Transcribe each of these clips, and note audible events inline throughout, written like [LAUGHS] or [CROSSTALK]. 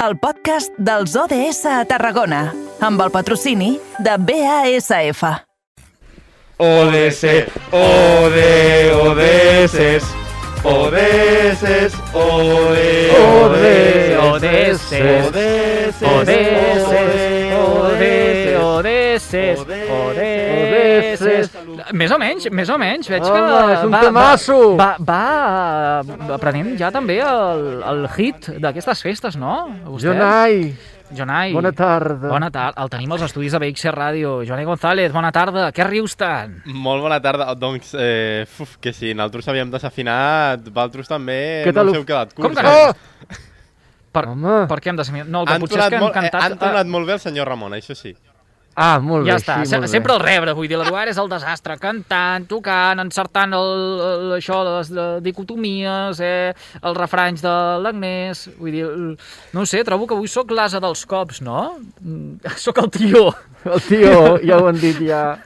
el podcast dels ODS a Tarragona, amb el patrocini de BASF. ODS, OD, ODS, ODS, OD, ODS, ODS, ODS, ODS, ODS, Més o menys, més o menys. Veig que és un temasso. Va, va, aprenent ja també el, el hit d'aquestes festes, no? Vostè? Jonai, Jonai. bona tarda. Bona tarda. El tenim als estudis de BXC Ràdio. Jonai González, bona tarda. Què rius tant? Molt bona tarda. Doncs, eh, uf, que sí, nosaltres havíem desafinat, vosaltres també Què tal no us heu quedat curts. Com que eh? no? Oh! Per, Home. per què hem de ser... No, el que Han potser és que hem molt, eh, cantat... han tonat molt bé el senyor Ramon, això sí. Ah, molt Ja bé, està, sí, molt bé. sempre el rebre, vull dir, l'Eduard és el desastre, cantant, tocant, encertant el, el, això, les de, dicotomies, eh, els refranys de l'Agnès, vull dir, no sé, trobo que avui sóc l'asa dels cops, no? Mm, [LAUGHS] Sóc el tio. El tio, ja ho han dit, ja.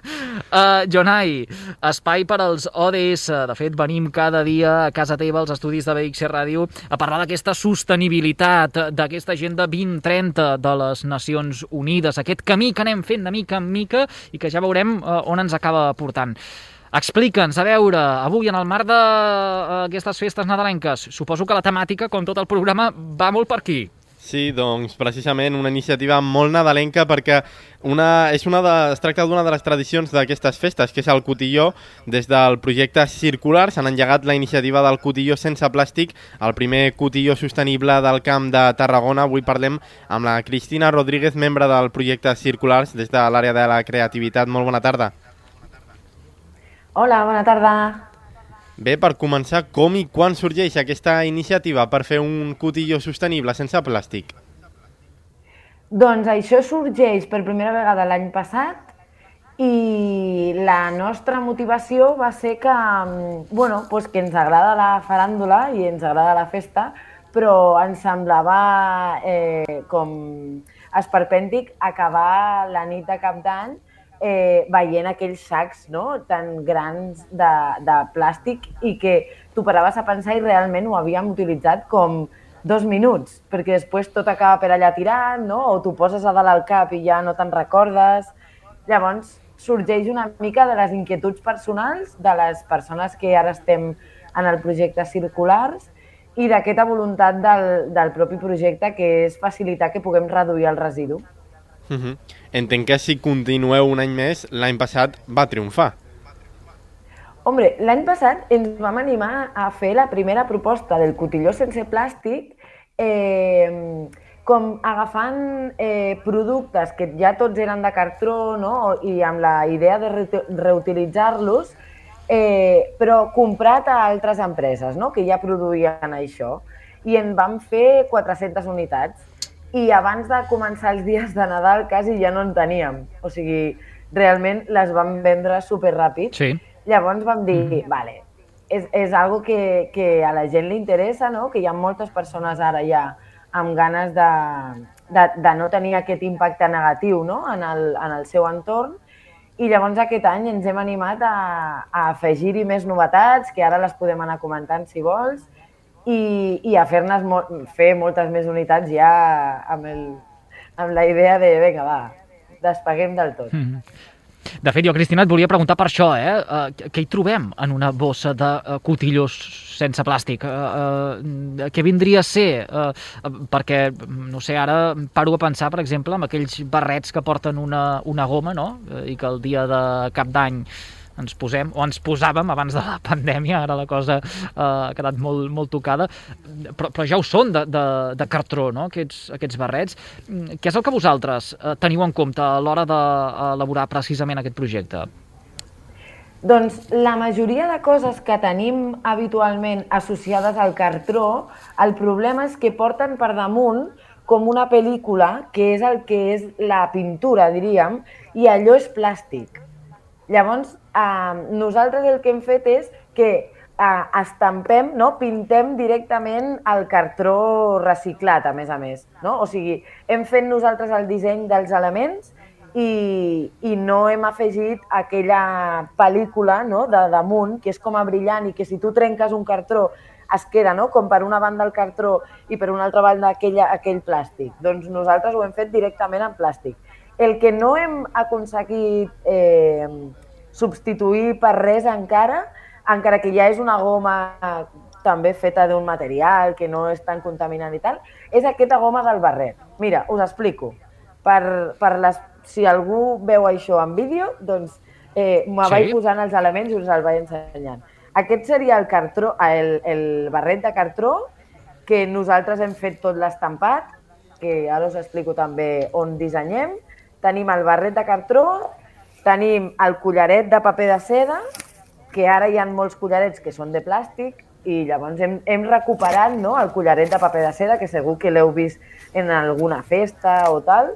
Uh, [LAUGHS] Jonai, espai per als ODS. De fet, venim cada dia a casa teva, als estudis de BXC Ràdio, a parlar d'aquesta sostenibilitat, d'aquesta agenda 2030 de les Nacions Unides, aquest camí que anem fent de mica en mica i que ja veurem uh, on ens acaba portant. Explica'ns, a veure, avui en el marc d'aquestes festes nadalenques, suposo que la temàtica, com tot el programa, va molt per aquí. Sí, doncs precisament una iniciativa molt nadalenca perquè una, és una de, es tracta d'una de les tradicions d'aquestes festes, que és el cotilló. Des del projecte Circular s'han engegat la iniciativa del cotilló sense plàstic, el primer cotilló sostenible del camp de Tarragona. Avui parlem amb la Cristina Rodríguez, membre del projecte Circulars, des de l'àrea de la creativitat. Molt bona tarda. Hola, bona tarda. Bé, per començar, com i quan sorgeix aquesta iniciativa per fer un cotilló sostenible sense plàstic? Doncs això sorgeix per primera vegada l'any passat i la nostra motivació va ser que, mm, bueno, doncs que ens agrada la faràndula i ens agrada la festa, però ens semblava eh, com esperpèntic acabar la nit de cap d'any eh, veient aquells sacs no? tan grans de, de plàstic i que tu paraves a pensar i realment ho havíem utilitzat com dos minuts, perquè després tot acaba per allà tirat, no? o t'ho poses a dalt al cap i ja no te'n recordes. Llavors sorgeix una mica de les inquietuds personals de les persones que ara estem en el projecte Circulars i d'aquesta voluntat del, del propi projecte que és facilitar que puguem reduir el residu. Uh -huh. Entenc que si continueu un any més, l'any passat va triomfar. Hombre, l'any passat ens vam animar a fer la primera proposta del cotilló sense plàstic eh, com agafant eh, productes que ja tots eren de cartró no? i amb la idea de re- reutilitzar-los, eh, però comprat a altres empreses no? que ja produïen això. I en vam fer 400 unitats. I abans de començar els dies de Nadal quasi ja no en teníem. O sigui, realment les vam vendre superràpid. Sí. Llavors vam dir, mm. vale, és, és algo que, que a la gent li interessa, no? que hi ha moltes persones ara ja amb ganes de, de, de no tenir aquest impacte negatiu no? en, el, en el seu entorn i llavors aquest any ens hem animat a, a afegir-hi més novetats, que ara les podem anar comentant si vols, i, i a fer-ne fer moltes més unitats ja amb, el, amb la idea de, vinga, va, despeguem del tot. Mm. De fet, jo, Cristina, et volia preguntar per això, eh? Uh, què hi trobem en una bossa de uh, cotillós sense plàstic? Uh, uh, què vindria a ser? Uh, uh, perquè, no sé, ara paro a pensar, per exemple, en aquells barrets que porten una, una goma, no?, uh, i que el dia de cap d'any ens posem, o ens posàvem abans de la pandèmia, ara la cosa uh, ha quedat molt, molt tocada, però, però ja ho són de, de, de cartró, no?, aquests, aquests barrets. Mm, Què és el que vosaltres uh, teniu en compte a l'hora d'elaborar precisament aquest projecte? Doncs la majoria de coses que tenim habitualment associades al cartró, el problema és que porten per damunt com una pel·lícula, que és el que és la pintura, diríem, i allò és plàstic. Llavors, eh, nosaltres el que hem fet és que eh, estampem, no? pintem directament el cartró reciclat, a més a més. No? O sigui, hem fet nosaltres el disseny dels elements i, i no hem afegit aquella pel·lícula no? de damunt, que és com a brillant i que si tu trenques un cartró es queda, no? Com per una banda el cartró i per una altra banda aquella, aquell plàstic. Doncs nosaltres ho hem fet directament en plàstic. El que no hem aconseguit eh, substituir per res encara, encara que ja és una goma també feta d'un material que no és tan contaminant i tal, és aquesta goma del barret. Mira, us explico. Per, per les, si algú veu això en vídeo, doncs eh, me Sí. vaig posant els elements i us el vaig ensenyant. Aquest seria el, cartró, el, el barret de cartró que nosaltres hem fet tot l'estampat, que ara us explico també on dissenyem. Tenim el barret de cartró, tenim el collaret de paper de seda, que ara hi ha molts collarets que són de plàstic, i llavors hem, hem recuperat no, el collaret de paper de seda, que segur que l'heu vist en alguna festa o tal.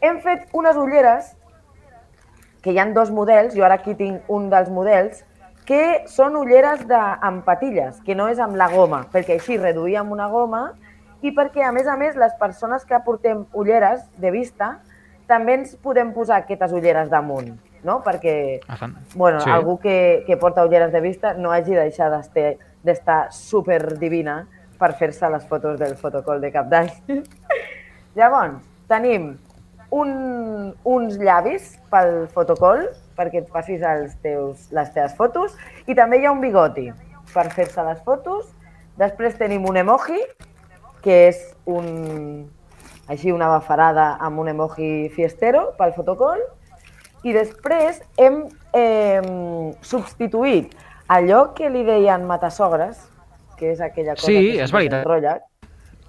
Hem fet unes ulleres, que hi han dos models, jo ara aquí tinc un dels models, que són ulleres de, amb patilles, que no és amb la goma, perquè així reduïm una goma i perquè, a més a més, les persones que portem ulleres de vista també ens podem posar aquestes ulleres damunt, no? Perquè bueno, Sí. algú que, que porta ulleres de vista no hagi de deixar d'estar d'estar super divina per fer-se les fotos del fotocol de cap d'any. [LAUGHS] Llavors, tenim un, uns llavis pel fotocol perquè et facis els teus, les teves fotos i també hi ha un bigoti per fer-se les fotos. Després tenim un emoji, que és un, així una bafarada amb un emoji fiestero pel fotocol. I després hem eh, substituït allò que li deien matasogres, que és aquella cosa Sí, que és veritat. s'enrotlla,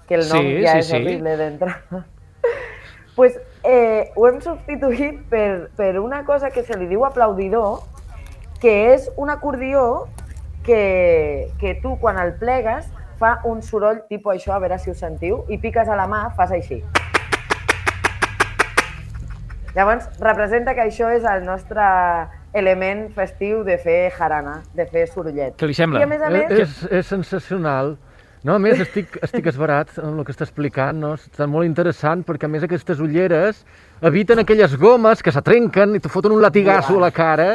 que el nom Sí, ja sí, és sí. horrible d'entrada. [LAUGHS] pues, eh, ho hem substituït per, per una cosa que se li diu aplaudidor, que és un acordió que, que tu quan el plegues fa un soroll tipus això, a veure si ho sentiu, i piques a la mà, fas així. Llavors, representa que això és el nostre element festiu de fer jarana, de fer sorollet. Què li sembla? I a més a més, És, és sensacional. No, a més, estic, estic esbarat amb el que està explicant, no? Està molt interessant, perquè a més aquestes ulleres eviten aquelles gomes que se trenquen i te foten un latigasso a la cara.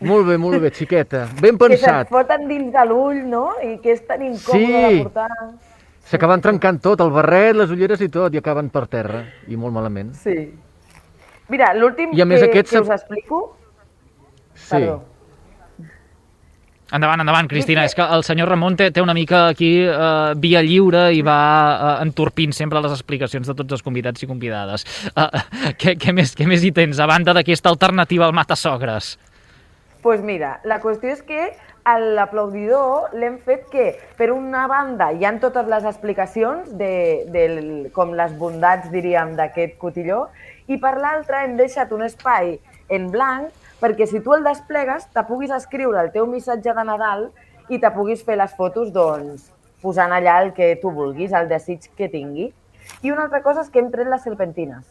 Molt bé, molt bé, xiqueta. Ben que se't pensat. foten dins de l'ull, no? I que és tan incòmode Sí. de portar. S'acaben trencant tot, el barret, les ulleres i tot, i acaben per terra. I molt malament. Sí. Mira, l'últim a més que, que us explico... Sí. Perdó. Endavant, endavant, Cristina. Sí, És que el senyor Ramon té, té una mica aquí eh, via lliure i va eh, entorpint sempre les explicacions de tots els convidats i convidades. Eh, [LAUGHS] què, què, més, què més hi tens, a banda d'aquesta alternativa al matasogres? Pues mira, la qüestió és que a l'aplaudidor l'hem fet que, per una banda, hi han totes les explicacions de, de com les bondats, diríem, d'aquest cotilló, i per l'altra hem deixat un espai en blanc perquè si tu el desplegues te puguis escriure el teu missatge de Nadal i te puguis fer les fotos doncs, posant allà el que tu vulguis, el desig que tingui. I una altra cosa és que hem tret les serpentines.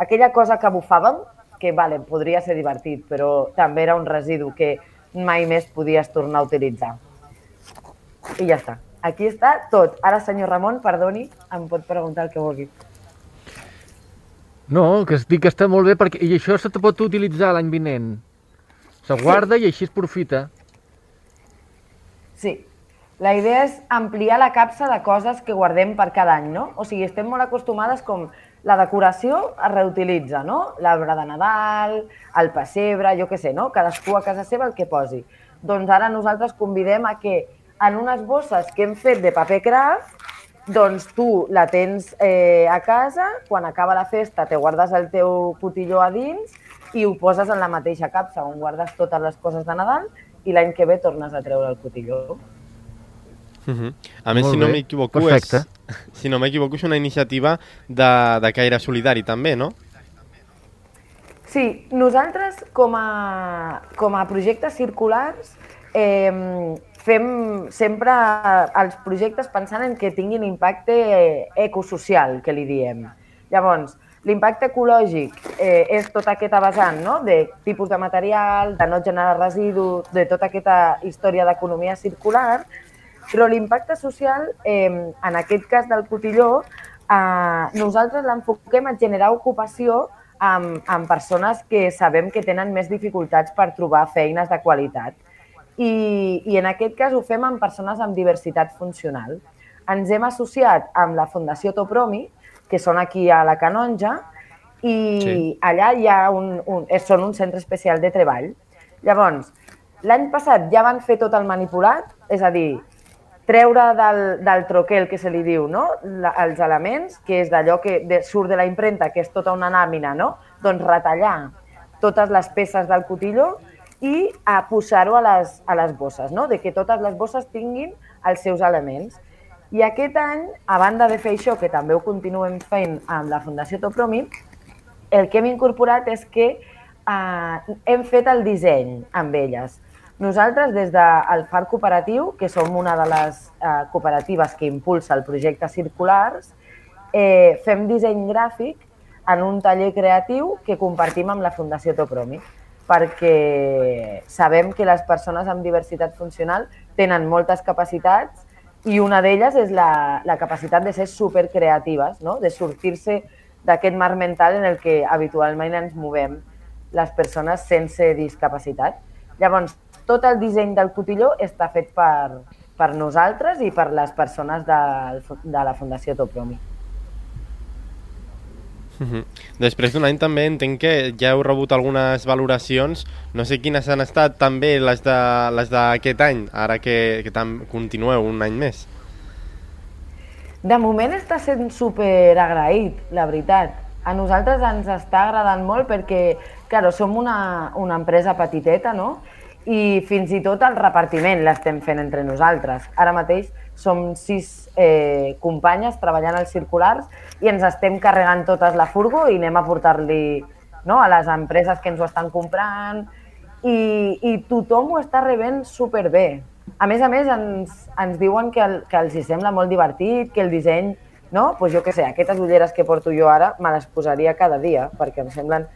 Aquella cosa que bufàvem, que vale, podria ser divertit, però també era un residu que mai més podies tornar a utilitzar. I ja està. Aquí està tot. Ara, senyor Ramon, perdoni, em pot preguntar el que vulgui. No, que dic que està molt bé, perquè... i això se te pot utilitzar l'any vinent. Se guarda i així es profita. Sí. La idea és ampliar la capsa de coses que guardem per cada any, no? O sigui, estem molt acostumades com la decoració es reutilitza, no? L'arbre de Nadal, el pessebre, jo què sé, no? Cadascú a casa seva el que posi. Doncs ara nosaltres convidem a que en unes bosses que hem fet de paper craft, doncs tu la tens eh, a casa, quan acaba la festa te guardes el teu cotilló a dins i ho poses en la mateixa capsa on guardes totes les coses de Nadal i l'any que ve tornes a treure el cotilló. Uh -huh. A més, Molt si no bé, m'equivoco, és. [LAUGHS] si no m'equivoco, és una iniciativa de, de caire solidari també, no? Sí, nosaltres com a, com a projectes circulars eh, fem sempre els projectes pensant en que tinguin impacte ecosocial, que li diem. Llavors, l'impacte ecològic eh, és tota aquesta vessant no? de tipus de material, de no generar residus, de tota aquesta història d'economia circular, però l'impacte social, eh, en aquest cas del cotilló, eh, nosaltres l'enfoquem a generar ocupació amb, amb persones que sabem que tenen més dificultats per trobar feines de qualitat. i, i en aquest cas ho fem amb persones amb diversitat funcional. Ens hem associat amb la Fundació Topromi, que són aquí a la Canonja, i sí. allà hi ha un, un, són un centre especial de treball. Llavors, l'any passat ja van fer tot el manipulat, és a dir, treure del, del troquel, que se li diu, no? La, els elements, que és d'allò que de, surt de la impremta, que és tota una làmina, no? doncs retallar totes les peces del cotilló i a posar-ho a, les, a les bosses, no? de que totes les bosses tinguin els seus elements. I aquest any, a banda de fer això, que també ho continuem fent amb la Fundació Topromi, el que hem incorporat és que eh, hem fet el disseny amb elles. Nosaltres, des del FAR Cooperatiu, que som una de les eh, cooperatives que impulsa el projecte Circulars, eh, fem disseny gràfic en un taller creatiu que compartim amb la Fundació Topromi, perquè sabem que les persones amb diversitat funcional tenen moltes capacitats i una d'elles és la, la capacitat de ser supercreatives, no? de sortir-se d'aquest mar mental en el que habitualment ens movem les persones sense discapacitat. Llavors, tot el disseny del cotilló està fet per, per nosaltres i per les persones de, de la Fundació Topromi. -huh. Després d'un any també entenc que ja heu rebut algunes valoracions, no sé quines han estat també les d'aquest any, ara que, que tam continueu un any més. De moment està sent super agraït, la veritat. A nosaltres ens està agradant molt perquè, claro, som una, una empresa petiteta, no? I fins i tot el repartiment l'estem fent entre nosaltres. Ara mateix som sis eh, companyes treballant als circulars i ens estem carregant totes la furgo i anem a portar-li no, a les empreses que ens ho estan comprant i, i tothom ho està rebent superbé. A més a més, ens, ens diuen que, el, que els hi sembla molt divertit, que el disseny, no? pues jo què sé, aquestes ulleres que porto jo ara me les posaria cada dia perquè em semblen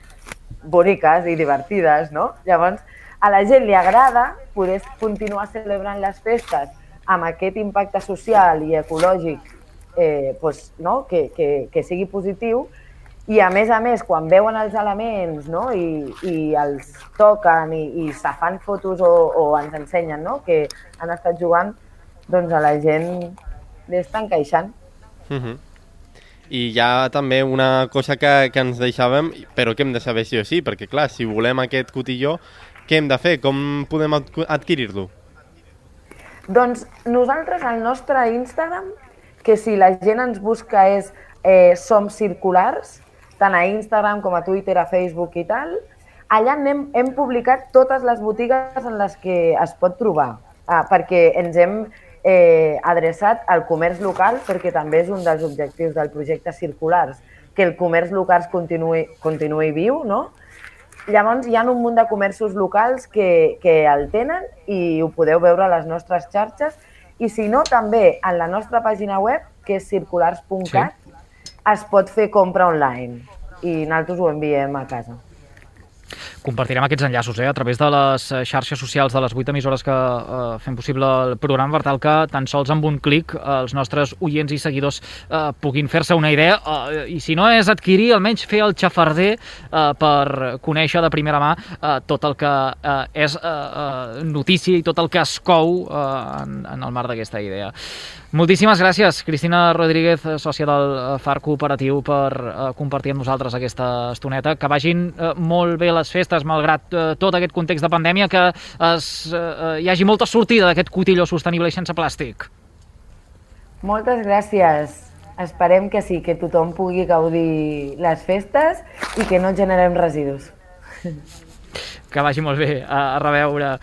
boniques i divertides, no? Llavors, a la gent li agrada poder continuar celebrant les festes amb aquest impacte social i ecològic eh, pues, no? que, que, que sigui positiu i a més a més quan veuen els elements no? I, i els toquen i, i se fan fotos o, o ens ensenyen no? que han estat jugant, doncs a la gent li estan queixant. Uh mhm. -huh. I hi ha també una cosa que, que ens deixàvem, però que hem de saber sí o sí, perquè clar, si volem aquest cotilló, què hem de fer? Com podem adquirir-lo? Doncs nosaltres al nostre Instagram, que si la gent ens busca és eh, Som Circulars, tant a Instagram com a Twitter, a Facebook i tal, allà hem, hem publicat totes les botigues en les que es pot trobar, ah, perquè ens hem eh, adreçat al comerç local, perquè també és un dels objectius del projecte Circulars, que el comerç local continuï, continuï viu, no? Llavors hi ha un munt de comerços locals que, que el tenen i ho podeu veure a les nostres xarxes i si no també en la nostra pàgina web que és circulars.cat sí. es pot fer compra online i nosaltres ho enviem a casa. Compartirem aquests enllaços eh, a través de les eh, xarxes socials de les 8 emissores que eh, fem possible el programa per tal que tan sols amb un clic eh, els nostres oients i seguidors eh, puguin fer-se una idea eh, i si no és adquirir, almenys fer el xafarder eh, per conèixer de primera mà eh, tot el que eh, és eh, eh, notícia i tot el que es cou eh, en, en el mar d'aquesta idea. Moltíssimes gràcies, Cristina Rodríguez, sòcia del eh, FAR Cooperatiu, per eh, compartir amb nosaltres aquesta estoneta. Que vagin eh, molt bé les festes, malgrat eh, tot aquest context de pandèmia, que es, eh, hi hagi molta sortida d'aquest cotilló sostenible i sense plàstic. Moltes gràcies. Esperem que sí, que tothom pugui gaudir les festes i que no generem residus. Que vagi molt bé. A, a reveure.